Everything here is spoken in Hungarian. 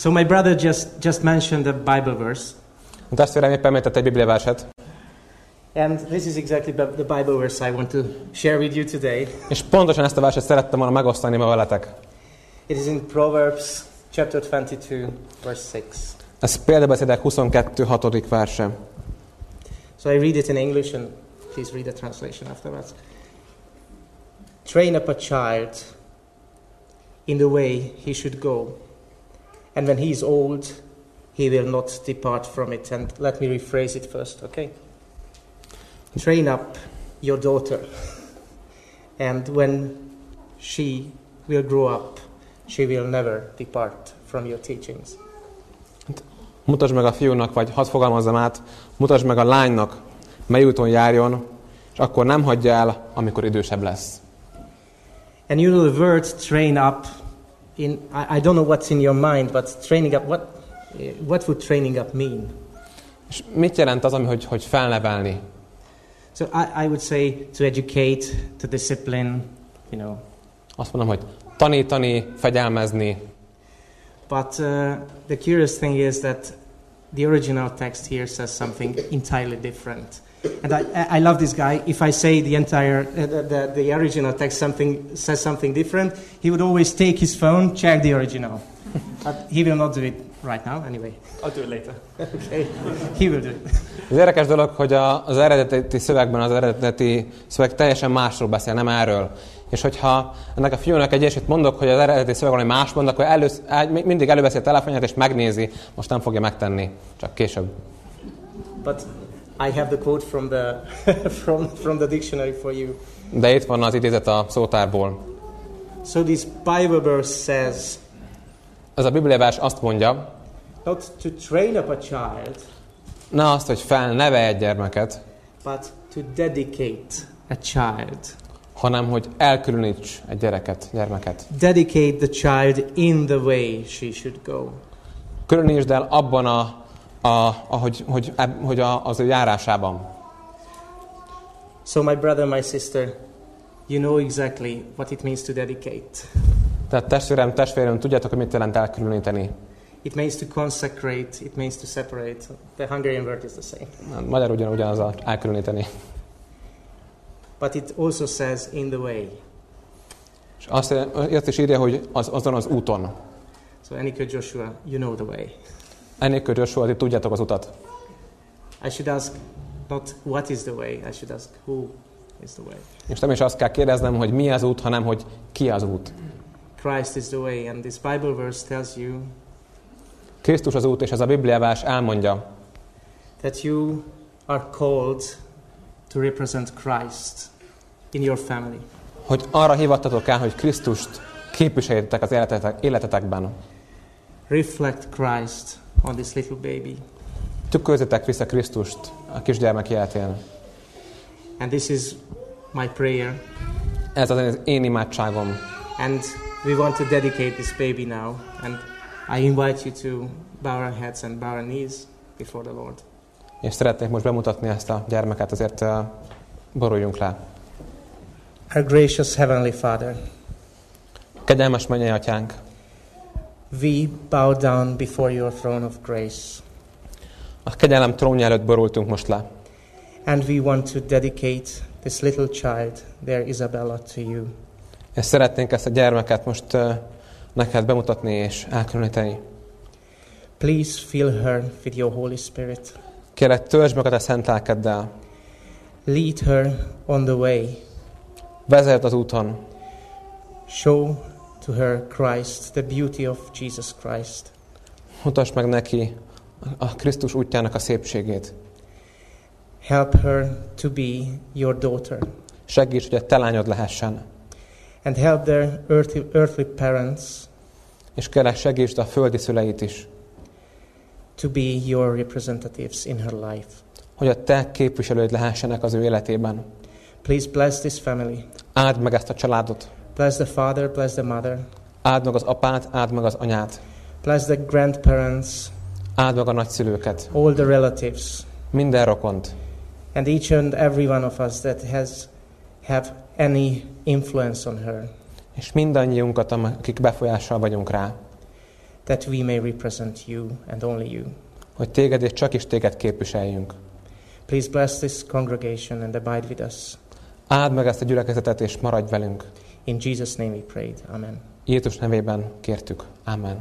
So my brother just just mentioned the Bible verse, A testvérem éppen említett egy bibliaverset, and this is exactly the the Bible verse I want to share with you today. és pontosan ezt a verset szerettem volna megosztani ma veletek. It is in Proverbs chapter 22, verse 6. Ez példabeszédek 22. 6. verse. So I read it in English, and please read the translation afterwards. Train up a child in the way he should go, and when he is old, he will not depart from it. And let me rephrase it first, okay? Train up your daughter, and when she will grow up, she will never depart from your teachings. Mutasd meg a fiúnak, vagy hadd fogalmazzam át, mutasd meg a lánynak, mely úton járjon, és akkor nem hagyja el, amikor idősebb lesz. And you know the word train up in I, I don't know what's in your mind, but training up what what would training up mean? És mit jelent az, ami, hogy, hogy felnevelni? So I, I would say to educate, to discipline, you know. Azt mondom, hogy tanítani, fegyelmezni, But uh, the curious thing is that the original text here says something entirely different. And I, I- I love this guy. If I say the entire, uh, the, the, the original text something, says something different, he would always take his phone, check the original. but he will not do it right now, anyway. I'll do it later. okay. He will do it. Az érdekes dolog, hogy a, az eredeti szövegben az eredeti szöveg teljesen másról beszél, nem erről. És hogyha ennek a fiúnak egy eset mondok, hogy az eredeti szöveg valami más mond, akkor elősz, mindig előveszi a telefonját és megnézi, most nem fogja megtenni, csak később. But I have the quote from the, from, from the dictionary for you. De itt van az idézet a szótárból. So this Bible verse says, Ez a bibliavers azt mondja, not to train up a child, ne azt, hogy felneve egy gyermeket, but to dedicate a child. Hanem hogy elkülöníts egy gyereket, gyermeket. Dedicate the child in the way she should go. Különítsd el abban a, a, ahogy, hogy, hogy a, az ő járásában. So, my brother, my sister, you know exactly what it means to dedicate. Tehát testvérem, testvérem, tudjátok, hogy mit jelent elkülöníteni. It means to consecrate, it means to separate. The Hungarian word is the same. Magyarul ugyan, ugyanaz a elkülöníteni. But it also says in the way. És azt, azt is írja, hogy az, azon az úton. So, Annika Joshua, you know the way. Ennél Joshua, ti tudjátok az utat. I should ask not what is the way, I should ask who is the way. És nem is azt kell kérdeznem, hogy mi az út, hanem hogy ki az út. Christ is the way, and this Bible verse tells you Krisztus az út, és ez a Bibliávás elmondja, that you are called to represent Christ in your family. hogy arra hivattatok el, hogy Krisztust képviseljétek az életetek, életetekben. Reflect Christ on this little baby. Tükrözzetek vissza Krisztust a kisgyermek életén. And this is my prayer. Ez az én imádságom. And we want to dedicate this baby now. And I invite you to bow our heads and bow our knees before the Lord. És szeretnék most bemutatni ezt a gyermeket, azért uh, boruljunk le. Our gracious Heavenly Father, Kegyelmes mennyei atyánk, we bow down before your throne of grace. a kegyelem trónja előtt borultunk most le. And we want to dedicate this little child, their Isabella, to you. És szeretnénk ezt a gyermeket most uh, neked bemutatni és elkülöníteni. Please fill her with your Holy Spirit. Kérlek, töltsd meg a te szent lelkeddel. Lead her on the way. Vezet az úton. Show to her Christ, the beauty of Jesus Christ. Mutasd meg neki a Krisztus útjának a szépségét. Help her to be your daughter. Segíts, hogy a te lányod lehessen. And help their earthly, earthly parents És kérlek, segítsd a földi szüleit is, to be your representatives in her life. hogy a te képviselőid lehessenek az ő életében. Please bless this family. Áld meg ezt a családot. Bless the father, bless the mother, Áld meg az apát, áld meg az anyát. bless the grandparents, Áld meg a nagyszülőket. all the relatives, Minden rokont. and each and every one of us that has have any influence on her. És mindannyiunkat, akik befolyással vagyunk rá. That we may represent you and only you. hogy téged és csak is téged képviseljünk. Please bless this congregation and abide with us. Áld meg ezt a gyülekezetet, és maradj velünk. In Jesus' name we prayed. Amen. Jézus nevében kértük. Amen.